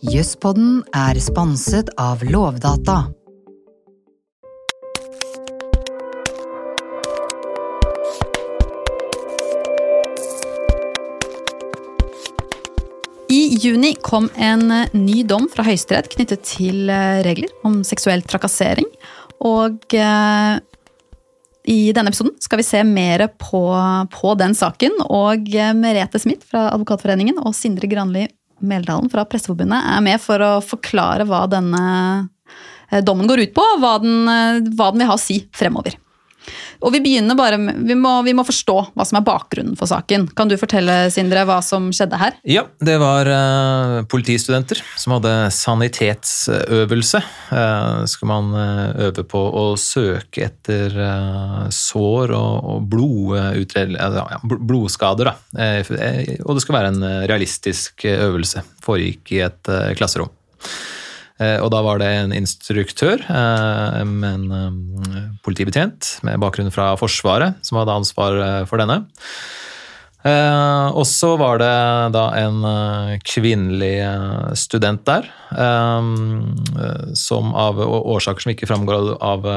Jøsspodden er sponset av Lovdata. I juni kom en eh, ny dom fra Høyesterett knyttet til eh, regler om seksuell trakassering. Og eh, i denne episoden skal vi se mer på, på den saken. Og Merete Smith fra Advokatforeningen og Sindre Granli Meldalen fra Presseforbundet er med for å forklare hva denne eh, dommen går ut på, og hva den, eh, hva den vil ha å si fremover. Og Vi begynner bare med, vi må, vi må forstå hva som er bakgrunnen for saken. Kan du fortelle Sindre, hva som skjedde her? Ja, det var uh, politistudenter som hadde sanitetsøvelse. Uh, skulle man uh, øve på å søke etter uh, sår og, og blod, ja, blodskader. Da. Eh, eh, og det skulle være en eh, realistisk eh, øvelse. Foregikk i et eh, klasserom. Eh, Og da var det en instruktør, eh, en eh, politibetjent med bakgrunn fra Forsvaret, som hadde ansvar for denne. Eh, og så var det da en kvinnelig student der, som av årsaker som ikke framgår av, av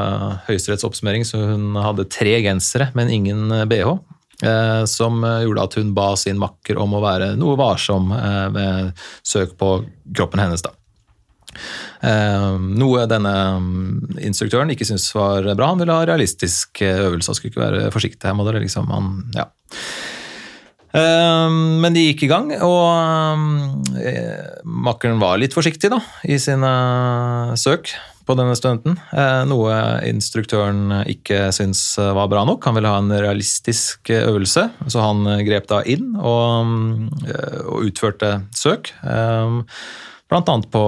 Høyesteretts oppsummering, så hun hadde tre gensere, men ingen bh. Som gjorde at hun ba sin makker om å være noe varsom ved søk på kroppen hennes. da. Eh, noe denne mm, instruktøren ikke syntes var bra. Han ville ha realistisk eh, øvelse og skulle ikke være forsiktig. Her må liksom, han, ja. Eh, men de gikk i gang, og eh, makkeren var litt forsiktig da, i sine søk på denne studenten. Eh, noe instruktøren ikke syntes var bra nok. Han ville ha en realistisk øvelse, så han grep da inn og, eh, og utførte søk. Annet på,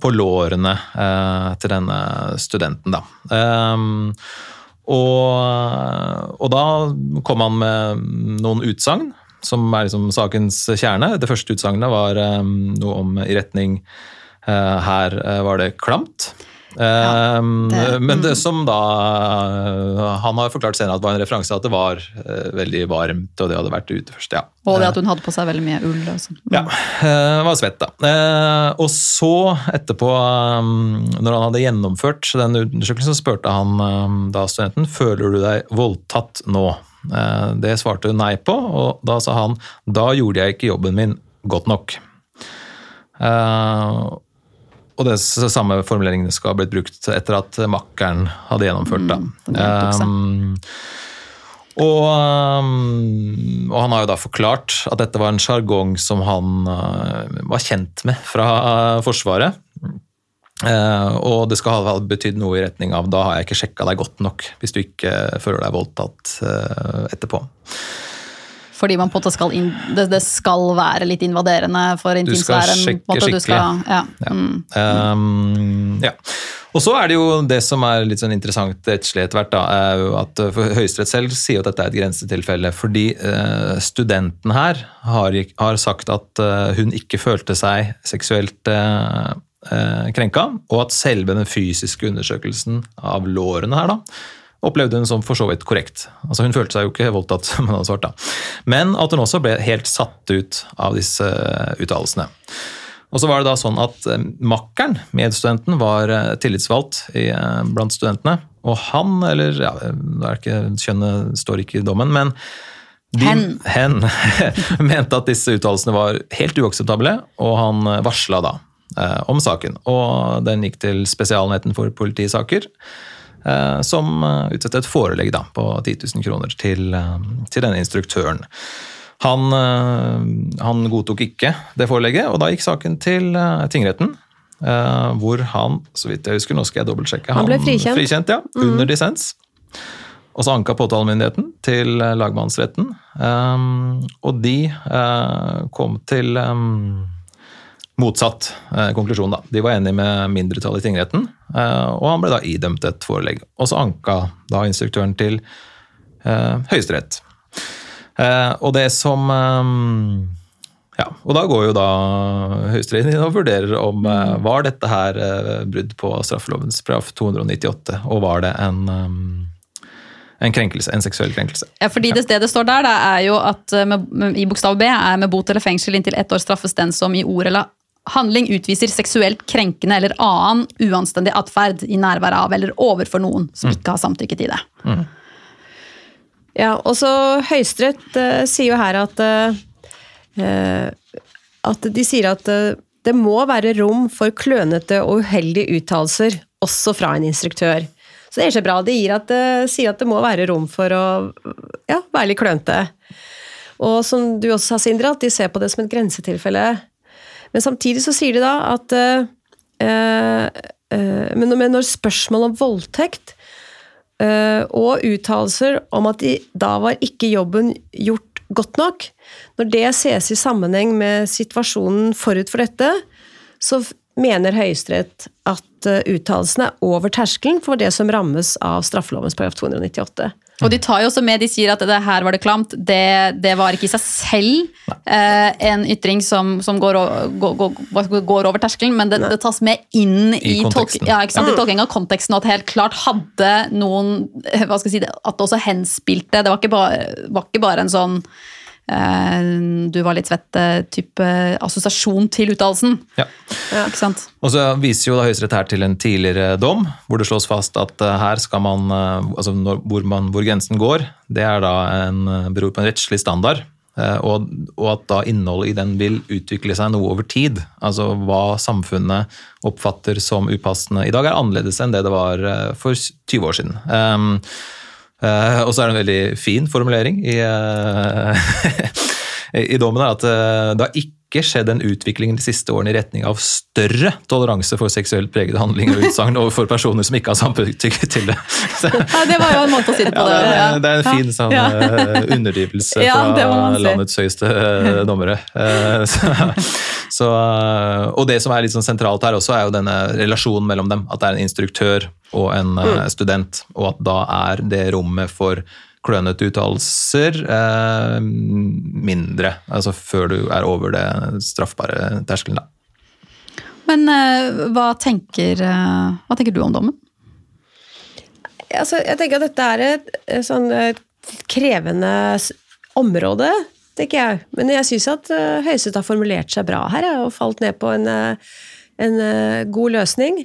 på lårene eh, til denne studenten, da. Ehm, og, og da kom han med noen utsagn, som er liksom sakens kjerne. Det første utsagnet var eh, noe om i retning eh, Her eh, var det klamt. Ehm, det- men det mm. som da Han har forklart senere at det var en referanse at det var eh, veldig varmt, og det hadde vært ute først. ja. Og det at hun hadde på seg veldig mye ull. Og sånn. Ja, eh, var svett da. Eh, og så etterpå, um, når han hadde gjennomført den undersøkelsen, så spurte han um, da studenten føler du deg voldtatt nå. Eh, det svarte hun nei på, og da sa han da gjorde jeg ikke jobben min godt nok. Eh, og det samme formuleringene skal ha blitt brukt etter at makkeren hadde gjennomført. det. Mm. Um, og, um, og han har jo da forklart at dette var en sjargong som han uh, var kjent med fra Forsvaret. Eh, og det skal ha betydd noe i retning av da har jeg ikke sjekka deg godt nok, hvis du ikke føler deg voldtatt eh, etterpå. Fordi man på en måte skal inn, det, det skal være litt invaderende for intimsfæren. Du skal sjekke skikkelig. skal- Ja, Ja. mm. Um, ja. Og så er det jo det som er litt sånn interessant rettslig etter hvert, da, er jo at uh, Høyesterett selv sier at dette er et grensetilfelle, fordi eh, studenten her har, har sagt at eh, hun ikke følte seg seksuelt eh, eh, krenka, og at selve den fysiske undersøkelsen av lårene her da, opplevde hun som for så vidt korrekt. Altså Hun følte seg jo ikke voldtatt, hun hadde svart da. Men at hun også ble helt satt ut av disse eh, uttalelsene. Og så var det da sånn at eh, makkeren, medstudenten, var eh, tillitsvalgt blant studentene. Og han, eller ja, det er ikke, kjønnet står ikke i dommen, men de, Hen. hen mente at disse uttalelsene var helt uakseptable, og han varsla da eh, om saken. Og den gikk til Spesialenheten for politisaker, som eh, utsatte et forelegg da, på 10 000 kroner til, eh, til denne instruktøren. Han, eh, han godtok ikke det forelegget, og da gikk saken til eh, tingretten. eh, hvor han, så vidt jeg husker, nå skal jeg dobbeltsjekke Han ble frikjent. ja, Under dissens. Og så anka påtalemyndigheten til eh, lagmannsretten. Og de eh, kom til motsatt eh, konklusjon. da. De var enige med mindretallet i tingretten, eh, og han ble da idømt et forelegg. Og så anka da instruktøren til eh, Høyesterett. Eh, og det som eh, ja, og da går jo da Høyesterett inn og vurderer om eh, var dette her brudd på straffelovens paragraf 298, og var det en, en krenkelse, en seksuell krenkelse. Ja, fordi det, det det står der, da, er jo at med, med, i bokstav B er med bot eller fengsel inntil ett år straffes den som i ord eller handling utviser seksuelt krenkende eller annen uanstendig atferd i nærvær av eller overfor noen som ikke har samtykket i det. Ja, og så Høyesterett eh, sier jo her at eh, eh, at de sier at eh, det må være rom for klønete og uheldige uttalelser, også fra en instruktør. Så det er så bra. De gir at, eh, sier at det må være rom for å ja, være litt klønete. Og som du også sa, Sindre, at de ser på det som et grensetilfelle. Men samtidig så sier de da at eh, eh, men, men når spørsmål om voldtekt eh, og uttalelser om at de, da var ikke jobben gjort godt nok, når det ses i sammenheng med situasjonen forut for dette, så mener Høyesterett at uttalelsene er over terskelen for det som rammes av straffelovens paragraf 298. Og de tar jo også med, de sier at det her var det klamt. Det, det var ikke i seg selv eh, en ytring som, som går, går, går, går over terskelen, men det, det tas med inn i, I tolk, ja, ikke sant? i tolkning av konteksten, og at helt klart hadde noen eh, hva skal jeg si, At det også henspilte. Det var ikke bare, var ikke bare en sånn du var litt svett-type assosiasjon til uttalelsen. Ja. Ikke sant? Og så viser jo da Høyesterett her til en tidligere dom, hvor det slås fast at eh, her skal man, eh, altså når, hvor, man, hvor grensen går, det er da en, eh, beror på en rettslig standard. eh, Og, og at da innholdet i den vil utvikle seg noe over tid. Altså hva samfunnet oppfatter som upassende i dag, er annerledes enn det det var eh, for 20 år siden. Um, Eh, og så er det en veldig fin formulering i, uh, i dommen her, at uh, det har ikke skjedd en utvikling de siste årene i retning av større toleranse for seksuelt pregede handlinger og utsagn overfor personer som ikke har samtykket til det. Så, Ja, det var jo en måte å si det på. ja, det, er, det er en fin sånn, Ja. eh, underdrivelse fra si. landets høyeste eh, dommere. Eh, så, så, og det som er litt sånn sentralt her også, er jo denne relasjonen mellom dem. At det er en instruktør og en Mm. student, og at da er det rommet for klønete uttalelser eh, mindre. Altså før du er over det straffbare terskelen, da. Men eh, hva, tenker, eh, hva tenker du om dommen? Altså, jeg tenker at dette er et, et sånn et krevende område, tenker jeg. Men jeg syns at uh, Høyesterett har formulert seg bra her, og falt ned på en, eh, en eh, god løsning.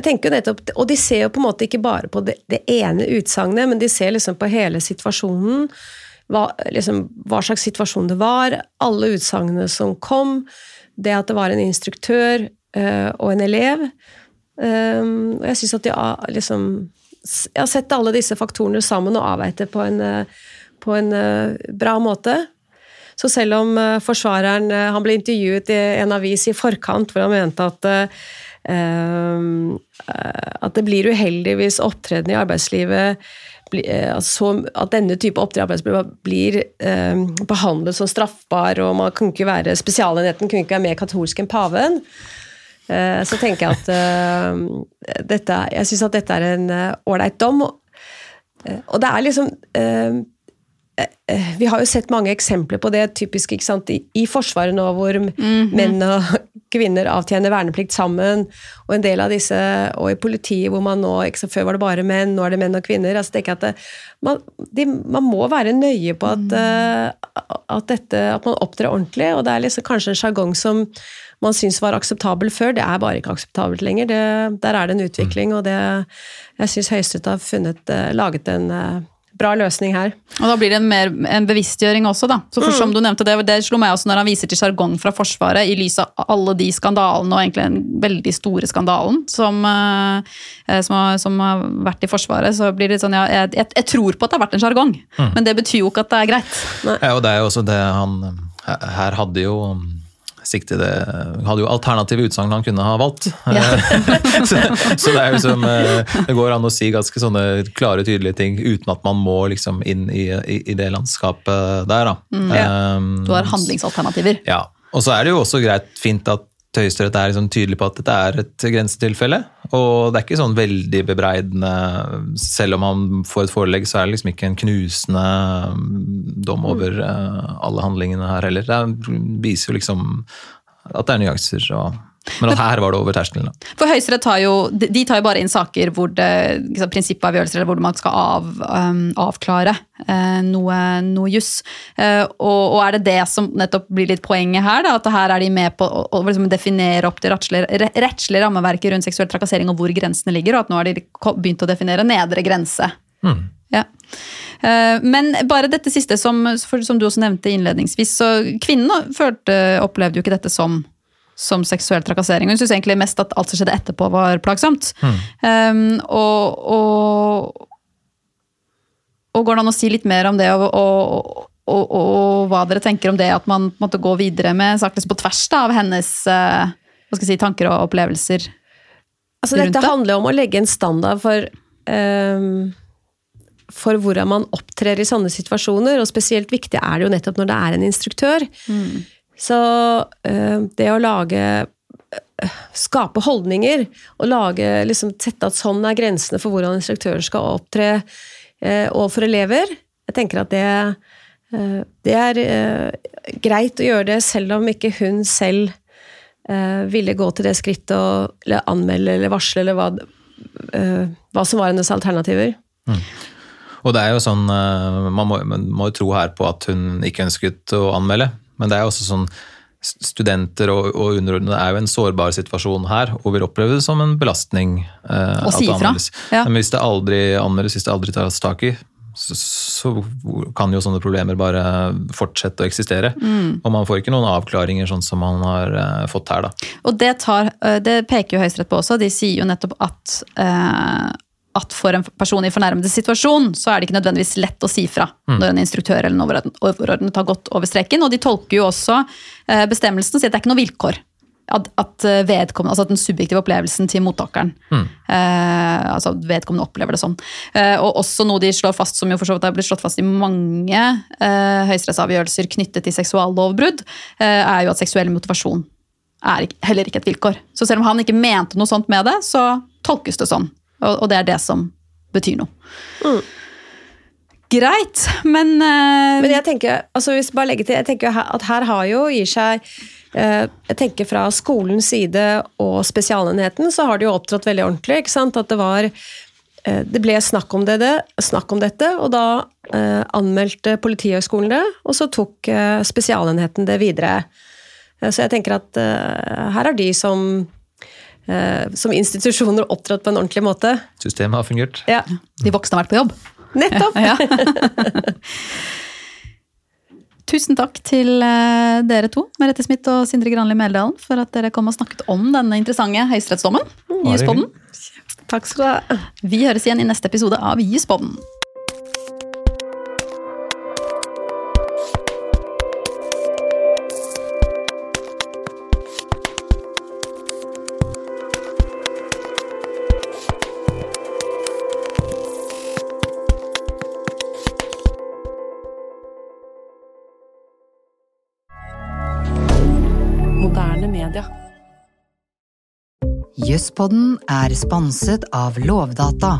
Jeg tenker jo nettopp, Og de ser jo på en måte ikke bare på det, det ene utsagnet, men de ser liksom på hele situasjonen. Hva, liksom, hva slags situasjon det var, alle utsagnene som kom. Det at det var en instruktør øh, og en elev. Um, og jeg syns at de har liksom Jeg har sett alle disse faktorene sammen og avveit det på en, eh, på en uh, bra måte. Så selv om uh, forsvareren uh, han ble intervjuet i en avis i forkant hvor han mente at at det blir uheldig hvis opptreden i arbeidslivet eh, altså, At denne type i arbeidslivet blir eh, behandlet som straffbar, og man kunne ikke være, spesialenheten kunne ikke være mer katolsk enn paven. Eh, Så tenker jeg at eh, dette, jeg syns at dette er en eh, ålreit dom. og- eh, det er liksom eh, eh, Vi har jo sett mange eksempler på det, typisk ikke sant, i, Forsvaret nå, hvor menn og kvinner avtjener verneplikt sammen. Og en del av disse, og i politiet, hvor man nå ikke så Før var det bare menn, nå er det menn og kvinner. altså tenker jeg at det, man, de, man må være nøye på at, mm. at, dette, at man opptrer ordentlig. Og det er liksom kanskje en sjargong som man syntes var akseptabel før, det er bare ikke akseptabelt lenger. Det, der er det en utvikling, og det, jeg syns Høyesterett har funnet, eh, laget en eh, bra løsning her. Og da blir det en, mer, en bevisstgjøring også, da. Så for som du nevnte, det, det slo meg også når han viser til sjargong fra Forsvaret, i lys av alle de skandalene, og egentlig den veldig store skandalen som, eh, som, har, som har vært i Forsvaret, så blir det sånn ja, jeg, jeg, jeg tror på at det har vært en sjargong, men det betyr jo ikke at det er greit. Ja, og det er jo også det han her hadde jo siktede hadde jo alternative utsagn han kunne ha valgt. så, så det er jo som eh, Det går an å si ganske sånne klare, tydelige ting uten at man må liksom inn i, i, i det landskapet der, da. Um, Du har handlingsalternativer. Ja. Og så er det jo også greit, fint at Høyesterett er liksom tydelig på at dette er et grensetilfelle. Og det er ikke sånn veldig bebreidende Selv om han får et forelegg, så er det liksom ikke en knusende mm, dom over eh, alle handlingene her heller. Det viser jo liksom at det er nyanser og Men at her var det over terskelen. For Høyesterett tar jo, de tar jo bare inn saker hvor det liksom, prinsippavgjørelser eller hvor man skal av, um, avklare uh, noe, noe juss. Uh, og, og er det det som nettopp blir litt poenget her? Da, at her er de med på å, å liksom definere opp det rettslige, rettslige rammeverket rundt seksuell trakassering og hvor grensene ligger, og at nå har de begynt å definere nedre grense. Mm. Ja. Eh, Men bare dette siste, som, som du også nevnte innledningsvis, så kvinnen opplevde jo ikke dette som, som seksuell trakassering. Hun syntes egentlig mest at alt som skjedde etterpå, var plagsomt. Um, og, og, og går det an å si litt mer om det, og, og, og, og hva dere tenker om det at man måtte gå videre med saker på tvers da, av hennes uh, hva skal jeg si, tanker og opplevelser? Altså, rundt dette det? handler om å legge en standard for um for hvordan man opptrer i sånne situasjoner, og spesielt viktig er det jo nettopp når det er en instruktør. Så eh, det å lage eh, Skape holdninger og lage, liksom, sette at sånn er grensene for hvordan instruktøren skal opptre eh, overfor elever. Jeg tenker at det, det er greit å gjøre det, selv om ikke hun selv ville gå til det skrittet å anmelde eller varsle, eller hva, hva som var hennes alternativer. Og det er jo sånn, man må jo tro her på at hun ikke ønsket å anmelde, men det er også sånn Studenter og, og underordnede er jo en sårbar situasjon her, og vil oppleve det som en belastning. Eh, Og si ifra. Ja. Men hvis det aldri anmeldes, hvis det aldri tas tak i, så, så kan jo sånne problemer bare fortsette å eksistere. Mm. Og man får ikke noen avklaringer sånn som man har eh, fått her, da. Og det, tar, eh, det peker jo Høyesterett på også. De sier jo nettopp at, eh, at for en person i fornærmede situasjon, så er det ikke nødvendigvis lett å si fra når en instruktør eller en overordnet, overordnet har gått over streken. Og de tolker jo også eh, bestemmelsen og sier at det er ikke noe vilkår. At, at, eh, vedkommende, altså at den subjektive opplevelsen til mottakeren eh, altså vedkommende opplever det sånn. Eh, og også noe de slår fast, som jo for så vidt har blitt slått fast i mange eh, høyesterettsavgjørelser knyttet til seksuallovbrudd, eh, er jo at seksuell motivasjon er ikke, heller ikke et vilkår. Så selv om han ikke mente noe sånt med det, så tolkes det sånn. Og, og det er det som betyr noe. Greit, men, uh, Men jeg tenker, altså hvis bare legger til, jeg tenker at her har jo gir seg eh, jeg tenker Fra skolens side og Spesialenheten så har de jo opptrådt veldig ordentlig. ikke sant? At det var eh, Det ble snakk om, det, det, snakk om dette, og da eh, anmeldte Politihøgskolen det, og så tok eh, Spesialenheten det videre. Eh, Så jeg tenker at her har de som, som institusjoner opptrådt på en ordentlig måte. Systemet har fungert. Ja, de voksne har vært på jobb. nettopp! Ja. Tusen takk til eh, dere to, Merete Smith og Sindre Granli Meldalen, for at dere kom og snakket om denne interessante høyesterettsdommen i Juspodden. Takk skal du ha. Vi høres igjen i neste episode av Juspodden. Jøsspodden er sponset av Lovdata.